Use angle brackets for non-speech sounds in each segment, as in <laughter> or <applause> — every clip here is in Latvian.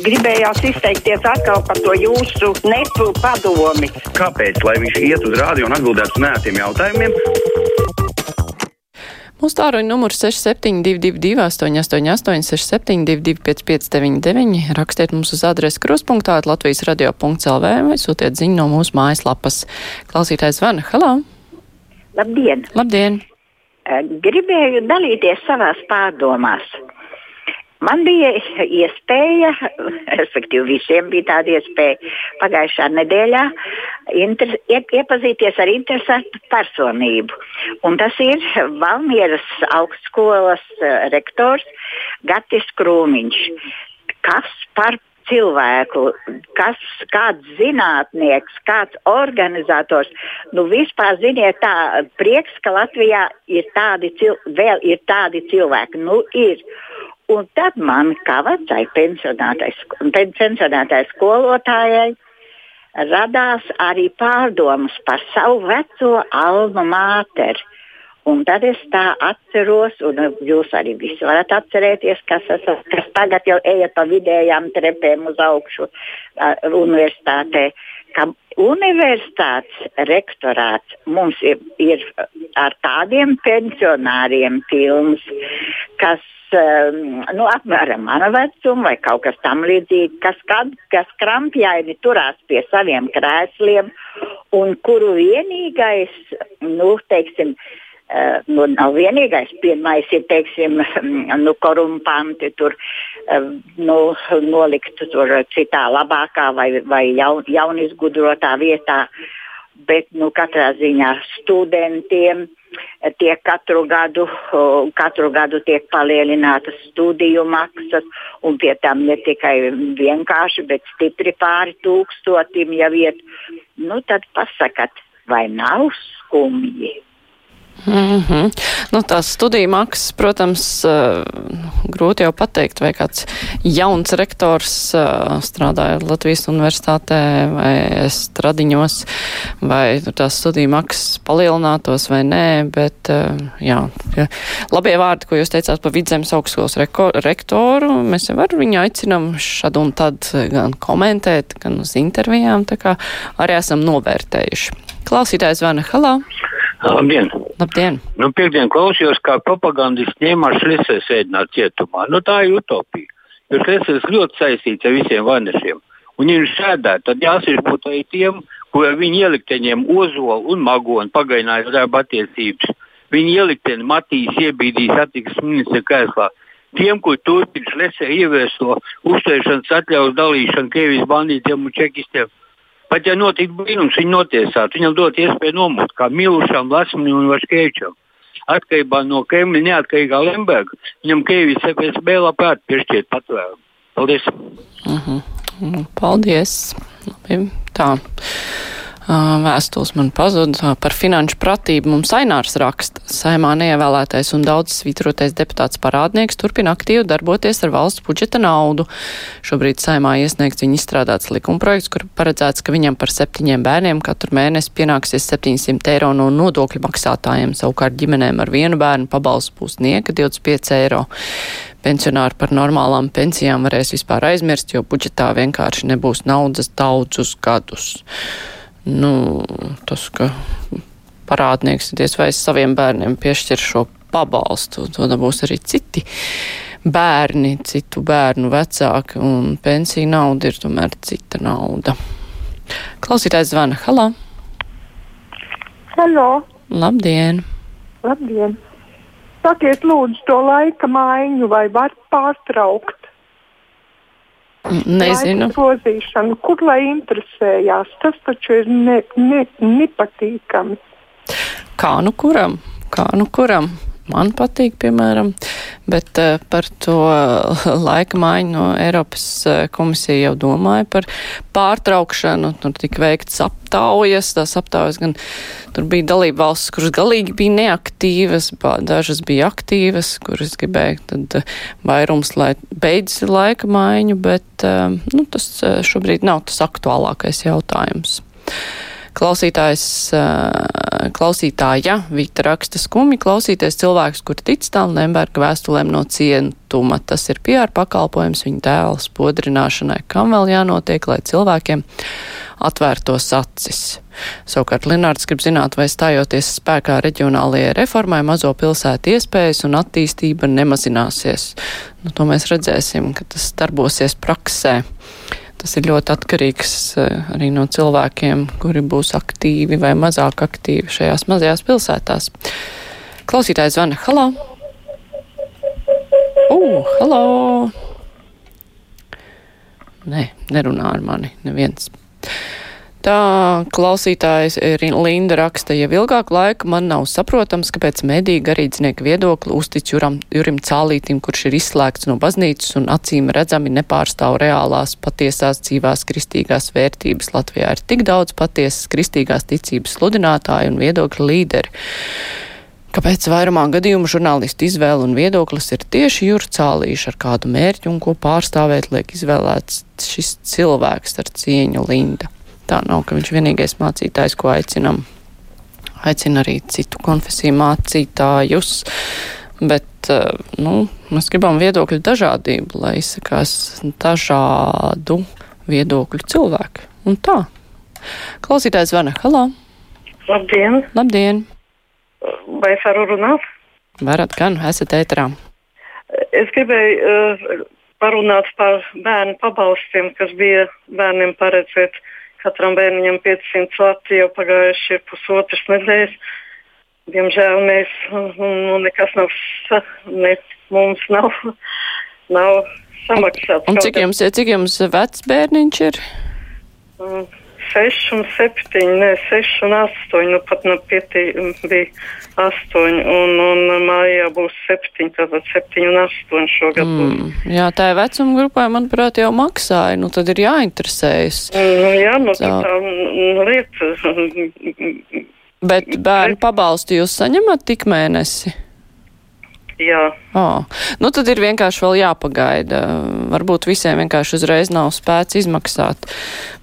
Gribējās izteikties atkal par to jūsu nepu padomi. Kāpēc? Lai viņš iet uz rādio un atbildētu uz nētiem jautājumiem. Mūsu tāruņa numurs 6722, 888, 672, 559, rakstiet mums uz adresi kruspunktā, Latvijas radio.clv vai sūtiet ziņu no mūsu mājaslapas. Klausītājs zvana. Halo! Labdien! Labdien! Gribēju dalīties savās pārdomās. Man bija iespēja, respektīvi visiem bija tāda iespēja pagājušā nedēļā inter, iepazīties ar interesantu personību. Un tas ir Valmieras augstskolas eh, rektors Gatis Krūmiņš. Kas par cilvēku, kas, kāds zinātnieks, kāds organizators. Nu, vispār, ziniet, tā prieks, ka Latvijā ir tādi, cil, vēl ir tādi cilvēki. Nu, ir. Un tad man, kā vecai pensionētai skolotājai, radās arī pārdomas par savu veco alma māteri. Un tad es tā atceros, un jūs arī visi varat atcerēties, kas, esat, kas tagad jau ejat pa vidējām trepēm uz augšu uh, universitātē, ka universitātes rektorāts mums ir, ir ar tādiem pensionāriem pilns, kas nu, apmēram mana vecuma vai kaut kas tam līdzīgs, kas, kad, kas krampjaini turās pie saviem krēsliem un kuru vienīgais, nu, teiksim, Uh, nu, nav vienīgais pirmais, ir teiksim, <laughs> nu, korumpanti tur uh, nu, nolikt tur citā labākā vai, vai jaun, jaunizgudrotā vietā, bet nu, katrā ziņā studentiem uh, tiek katru gadu, katru gadu tiek palielinātas studiju maksas, un pie tam ne tikai vienkārši, bet stipri pāri tūkstotim jau iet. Nu, tad pasakat, vai nav skumji? Mm -hmm. nu, tās studiju maksas, protams, uh, grūti jau pateikt, vai kāds jauns rektors uh, strādāja Latvijas universitātē vai stradiņos, vai tās studiju maksas palielinātos vai nē, bet uh, jā, labie vārdi, ko jūs teicāt par vidzemes augstskolas rektoru, mēs jau ar viņu aicinam šad un tad gan komentēt, gan uz intervijām, tā kā arī esam novērtējuši. Klausītājs zvana halā. Labdien! Labdien! Nu, Piektdien klausījos, kā propagandists ņēmās Šlesers sēdināt cietumā. Nu, tā ir utopija. Jo Šlesers ļoti saistīts ar visiem vanešiem. Un, ja viņš sēdētu, tad jāsaka būtu arī tiem, kuriem viņa ielikteņiem ozolu un magonu pagaināja darba attiecības. Viņa ielikteni Matīs iebīdīs attiksmes ministra krēslā. Tiem, kur turpina Šlesers ieviesto uzturēšanas atļaujas dalīšanu Krievijas bandītiem un čekistiem Pat ja notiktu brīnums, viņu notiesāt, viņam dot iespēju nomūt, kā Milušam, Lasmanim un Vaškēvičam. Atkarībā no Kremļa neatkarīgā Lemberga, viņam Krievijas FSB labprāt piešķiet patvērumu. Paldies! Uh -huh. Paldies! Labi, tā vēstules man pazuda par finanšu pratību. Mums Ainārs raksta, saimā neievēlētais un daudz svītrotais deputāts parādnieks turpina aktīvi darboties ar valsts budžeta naudu. Šobrīd saimā iesniegts viņa izstrādāts likumprojekts, kur paredzēts, ka viņam par septiņiem bērniem katru mēnesi pienāksies 700 eiro no nodokļu maksātājiem, savukārt ģimenēm ar vienu bērnu pabalsts būs nieka 25 eiro. Pensionāri par normālām pensijām varēs vispār aizmirst, jo budžetā vienkārši nebūs naudas daudzus gadus nu, tas, ka parādnieks diez vai saviem bērniem piešķir šo pabalstu, to dabūs arī citi bērni, citu bērnu vecāki, un pensija nauda ir tomēr cita nauda. Klausītājs zvana. Halā! Halo! Labdien! Labdien! Sakiet, lūdzu, to laika maiņu vai var pārtraukt? Nezinu. Grozīšanu, kur lai interesējās, tas taču ir ne, ne, nepatīkami. Kā nu kuram? Kā nu kuram? Man patīk, piemēram, bet uh, par to laika maiņu no Eiropas uh, komisija jau domāja par pārtraukšanu. Tur tika veikts aptaujas, tās aptaujas gan tur bija dalība valsts, kuras galīgi bija neaktīvas, dažas bija aktīvas, kuras gribēja tad vairums, lai beidz laika maiņu, bet nu, tas šobrīd nav tas aktuālākais jautājums. Klausītājs klausītāja Vita raksta skumi klausīties cilvēkus, kur tic tam Lemberga vēstulēm no cientuma. Tas ir PR pakalpojums viņa tēla spodrināšanai. Kam vēl jānotiek, lai cilvēkiem atvērtos acis? Savukārt Linārds grib zināt, vai stājoties spēkā reģionālajai reformai mazo pilsētu iespējas un attīstība nemazināsies. Nu, to mēs redzēsim, ka tas darbosies praksē. Tas ir ļoti atkarīgs eh, arī no cilvēkiem, kuri būs aktīvi vai mazāk aktīvi šajās mazajās pilsētās. Klausītājs zvana. Halo! Uh, halo! Nē, nerunā ar mani neviens. Tā klausītājs Linda raksta, jau ilgāku laiku man nav saprotams, kāpēc mediju garīdznieku viedokli uztic Juram, Jurim Cālītim, kurš ir izslēgts no baznīcas un acīm redzami nepārstāv reālās patiesās dzīvās kristīgās vērtības. Latvijā ir tik daudz patiesas kristīgās ticības sludinātāju un viedokļu līderi. Kāpēc vairumā gadījumu žurnālistu izvēle un viedoklis ir tieši jurcālīši ar kādu mērķu un ko pārstāvēt liek izvēlēts šis cilvēks ar cieņu Linda? Tā nav, ka viņš vienīgais mācītājs, ko aicinam. Aicina arī citu konfesiju mācītājus, bet, eh, nu, mēs gribam viedokļu dažādību, lai izsakās dažādu viedokļu cilvēki. Un tā. Klausītājs zvana. Halo! Labdien! Labdien! Vai es varu runāt? Varat gan, esat ēterā. Es gribēju uh, parunāt par bērnu pabalstiem, kas bija bērniem paredzēti Katram bērnam 500 lati jau pagājuši pusotras nedēļas. Diemžēl mēs, nu, nekas nav, ne, mums nav, nav samaksāts. Un cik jums, cik jums vecs bērniņš ir? Mm. 6 un 7, ne 6 un 8, nu pat nu pietī bija 8, un, un mājā būs 7, tātad 7 un 8 šogad mm. būs. Jā, tā ir vecuma grupai, manuprāt, jau maksāja, nu tad ir jāinteresējas. Nu, jā, nu tā, tā nu, lieta. Bet bērnu pabalstu jūs saņemat tik mēnesi? Jā. Oh. Nu, tad ir vienkārši vēl jāpagaida. Varbūt visiem vienkārši uzreiz nav spēts izmaksāt.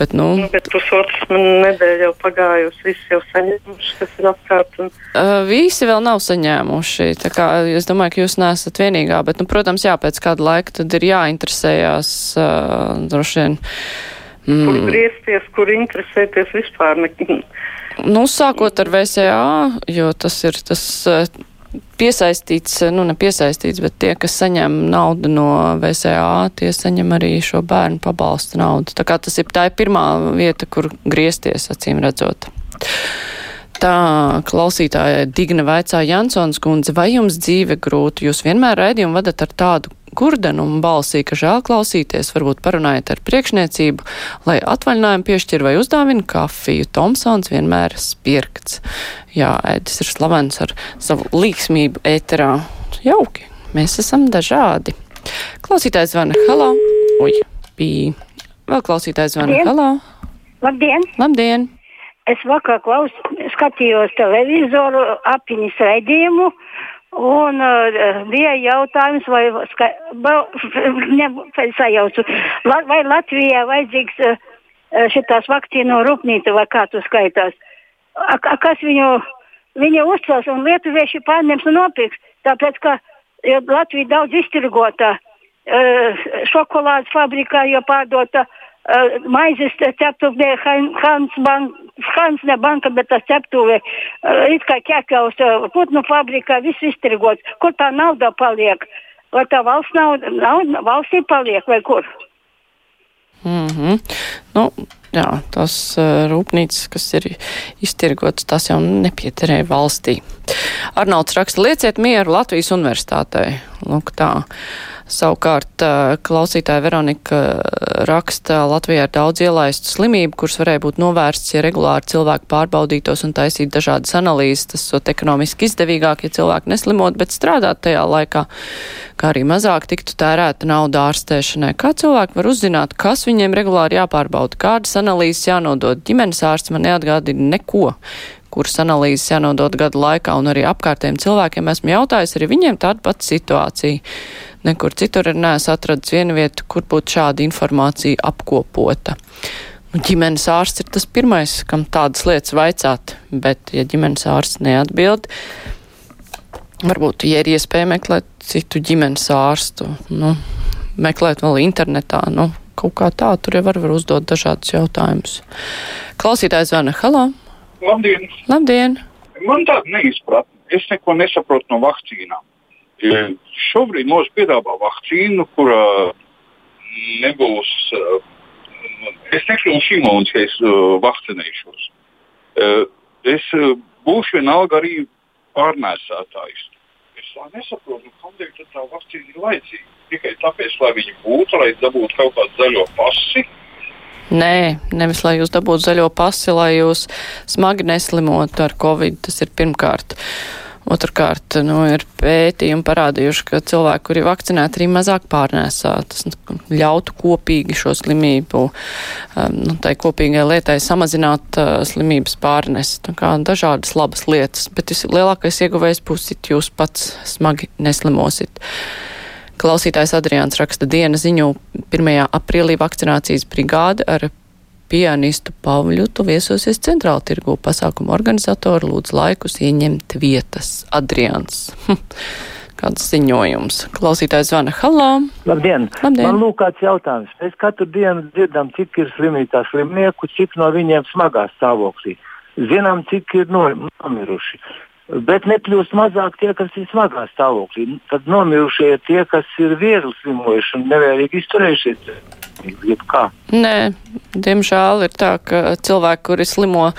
Bet, nu, nu, bet pusotras nedēļa jau pagājusi, visi jau saņēmuši, kas ir apkārt. Un... Uh, visi vēl nav saņēmuši. Tā kā es domāju, ka jūs neesat vienīgā, bet, nu, protams, jā, pēc kāda laika tad ir jāinteresējās uh, droši vien. Mm. Kur griezties, kur interesēties vispār? Ne... Nu, sākot ar VCA, jo tas ir tas piesaistīts, nu ne piesaistīts, bet tie, kas saņem naudu no VSA, tie saņem arī šo bērnu pabalstu naudu. Tā kā tas ir tā ir pirmā vieta, kur griezties, acīm redzot. Tā klausītāja Digna vaicā Jansons kundze, vai jums dzīve grūta? Jūs vienmēr raidījumu vadat ar tādu kurdenumu balsī, ka žēl klausīties, varbūt parunājiet ar priekšniecību, lai atvaļinājumu piešķir vai uzdāvina kafiju. Tomsons vienmēr spirkts. Jā, Edis ir slavens ar savu līksmību ēterā. Jauki, mēs esam dažādi. Klausītājs zvana, halo! Ui, bija. Vēl klausītājs zvana, Labdien. halo! Labdien! Labdien! Es vakar klaus, skatījos televizoru apiņas raidījumu Un uh, bija jautājums, vai, ska, <laughs> ne, sajaucu, vai Latvijā vajadzīgs uh, šitās vakcīnu rūpnīca vai kā tu skaitās. A, a, kas viņu, viņa uzcels un lietuvieši pārņems un nopirks, tāpēc, ka Latvija daudz iztirgota, uh, šokolādes fabrikā jau pārdota, uh, maizes ceptuvē Hans Bank Hansne banka, bet tas ceptuve uh, it kā ķekaus uh, putnu fabrikā, viss iztirgots. Kur tā nauda paliek? Vai tā valsts nauda, nauda valstī paliek vai kur? Mm -hmm. nu, jā, tas uh, rūpnīcas, kas ir iztirgotas, tas jau nepieterēja valstī. Arnolds raksta, lieciet mieru Latvijas universitātei. Lūk tā. Savukārt klausītāja Veronika raksta, Latvijā ir daudz ielaistu slimību, kuras varēja būt novērstas, ja regulāri cilvēki pārbaudītos un taisītu dažādas analīzes. Tas ir ekonomiski izdevīgāk, ja cilvēki neslimot, bet strādāt tajā laikā, kā arī mazāk tiktu tērēta nauda ārstēšanai. Kā cilvēki var uzzināt, kas viņiem regulāri jāpārbauda, kādas analīzes jānodod? Ģimenes ārsts man neatgādina neko kuras analīzes jānodod gadu laikā, un arī apkārtējiem cilvēkiem esmu jautājis, arī viņiem tāda pati situācija. Nekur citur ir neesmu atradis vienu vietu, kur būtu šāda informācija apkopota. ģimenes ārsts ir tas pirmais, kam tādas lietas vaicāt, bet ja ģimenes ārsts neatbild, varbūt, ja ir iespēja meklēt citu ģimenes ārstu, nu, meklēt vēl internetā, nu, kaut kā tā, tur jau var, var uzdot dažādus jautājumus. Klausītājs zvana, halā! Labdien! Labdien! Man tāda neizpratne. Es neko nesaprotu no vakcīnām. Ja šobrīd mums piedāvā vakcīnu, kurā nebūs. Es nekļūšu imūns, ja es vakcinēšos. Es būšu vienalga arī pārnēsātājs. Es nesaprotu, kādēļ tā vakcīna ir vajadzīga. Tikai tāpēc, lai viņi būtu, lai dabūtu kaut kādu zaļo pasi. Nē, nevis lai jūs dabūtu zaļo pasi, lai jūs smagi neslimotu ar covid. Tas ir pirmkārt. Otrakārt, nu, ir pētījumi parādījuši, ka cilvēki, kuri ir vakcinēti, arī mazāk pārnēsā. Tas ļautu kopīgi šo slimību, um, nu, tai kopīgai lietai samazināt uh, slimības pārnesi. Tā kā dažādas labas lietas, bet lielākais ieguvējs būsit jūs pats smagi neslimosit. Klausītājs Adriāns raksta diena ziņu 1. aprīlī vakcinācijas brigāde ar pianistu Pavļutu viesosies centrāla tirgu pasākumu organizatori lūdz laikus ieņemt vietas. Adrians. <laughs> Kāds ziņojums? Klausītājs zvana Halā. Labdien! Labdien. Man lūk kāds jautājums. Mēs katru dienu dzirdam, cik ir slimītā slimnieku, cik no viņiem smagā stāvoklī. Zinām, cik ir nomiruši. Bet nekļūst mazāk tie, kas ir smagā stāvoklī. Tad nomirušie ir tie, kas ir viegli slimojuši un nevērīgi izturējušies. Kā? Nē, diemžēl ir tā, ka cilvēki, kuri slimo uh,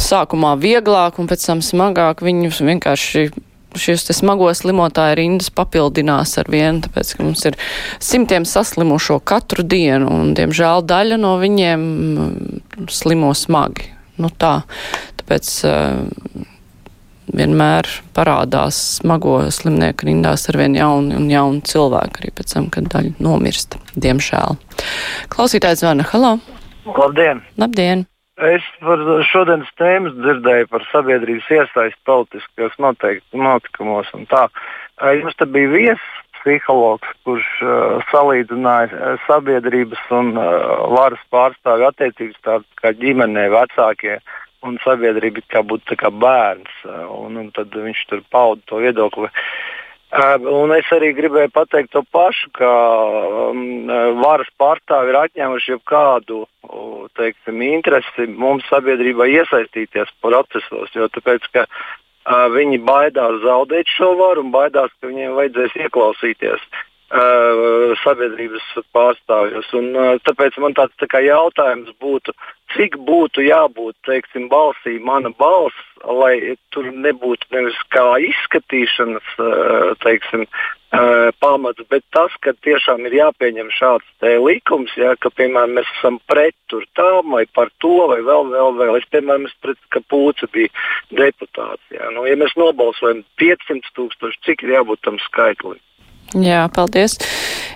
sākumā vieglāk un pēc tam smagāk, viņus vienkārši šīs smago slimotāju rindas papildinās ar vienu, tāpēc, ka mums ir simtiem saslimušo katru dienu, un, diemžēl, daļa no viņiem slimo smagi. Nu tā, tāpēc uh, vienmēr parādās smago slimnieku rindās ar vien jaunu un jaunu cilvēku, arī pēc tam, kad daļa nomirst, diemžēl. Klausītājs zvana, halo! Labdien! Labdien! Es par šodienas tēmas dzirdēju par sabiedrības iesaistu politiskajos notikumos un tā. Jums te bija viesis psihologs, kurš uh, salīdzināja sabiedrības un uh, varas pārstāvju attiecības tādas kā ģimenē, vecākie. Uh, un sabiedrība kā būtu kā bērns. Un, un tad viņš tur pauda to viedokli. Un es arī gribēju pateikt to pašu, ka um, varas pārstāvi ir atņēmuši jebkādu teiksim, interesi mums sabiedrībā iesaistīties procesos. Jo tāpēc, ka, uh, viņi baidās zaudēt šo varu un baidās, ka viņiem vajadzēs ieklausīties. Uh, sabiedrības pārstāvjos. Un, uh, tāpēc man tāds tā jautājums būtu, cik būtu jābūt teiksim, balsī, mana balss, lai tur nebūtu nevis kā izskatīšanas uh, teiksim, pamats, bet tas, ka tiešām ir jāpieņem šāds likums, ja, ka piemēram mēs esam pret tam vai par to, vai vēl, vēl, vēl. Es, piemēram, es pret, ka Pūce bija deputāts. Ja. Nu, ja mēs nobalsojam 500 tūkstoši, cik ir jābūt tam skaitlim? Jā, paldies.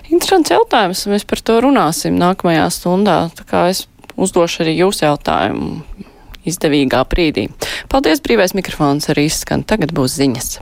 Interesants jautājums. Mēs par to runāsim nākamajā stundā. Tā kā es uzdošu arī jūsu jautājumu izdevīgā brīdī. Paldies, brīvais mikrofons arī izskan. Tagad būs ziņas.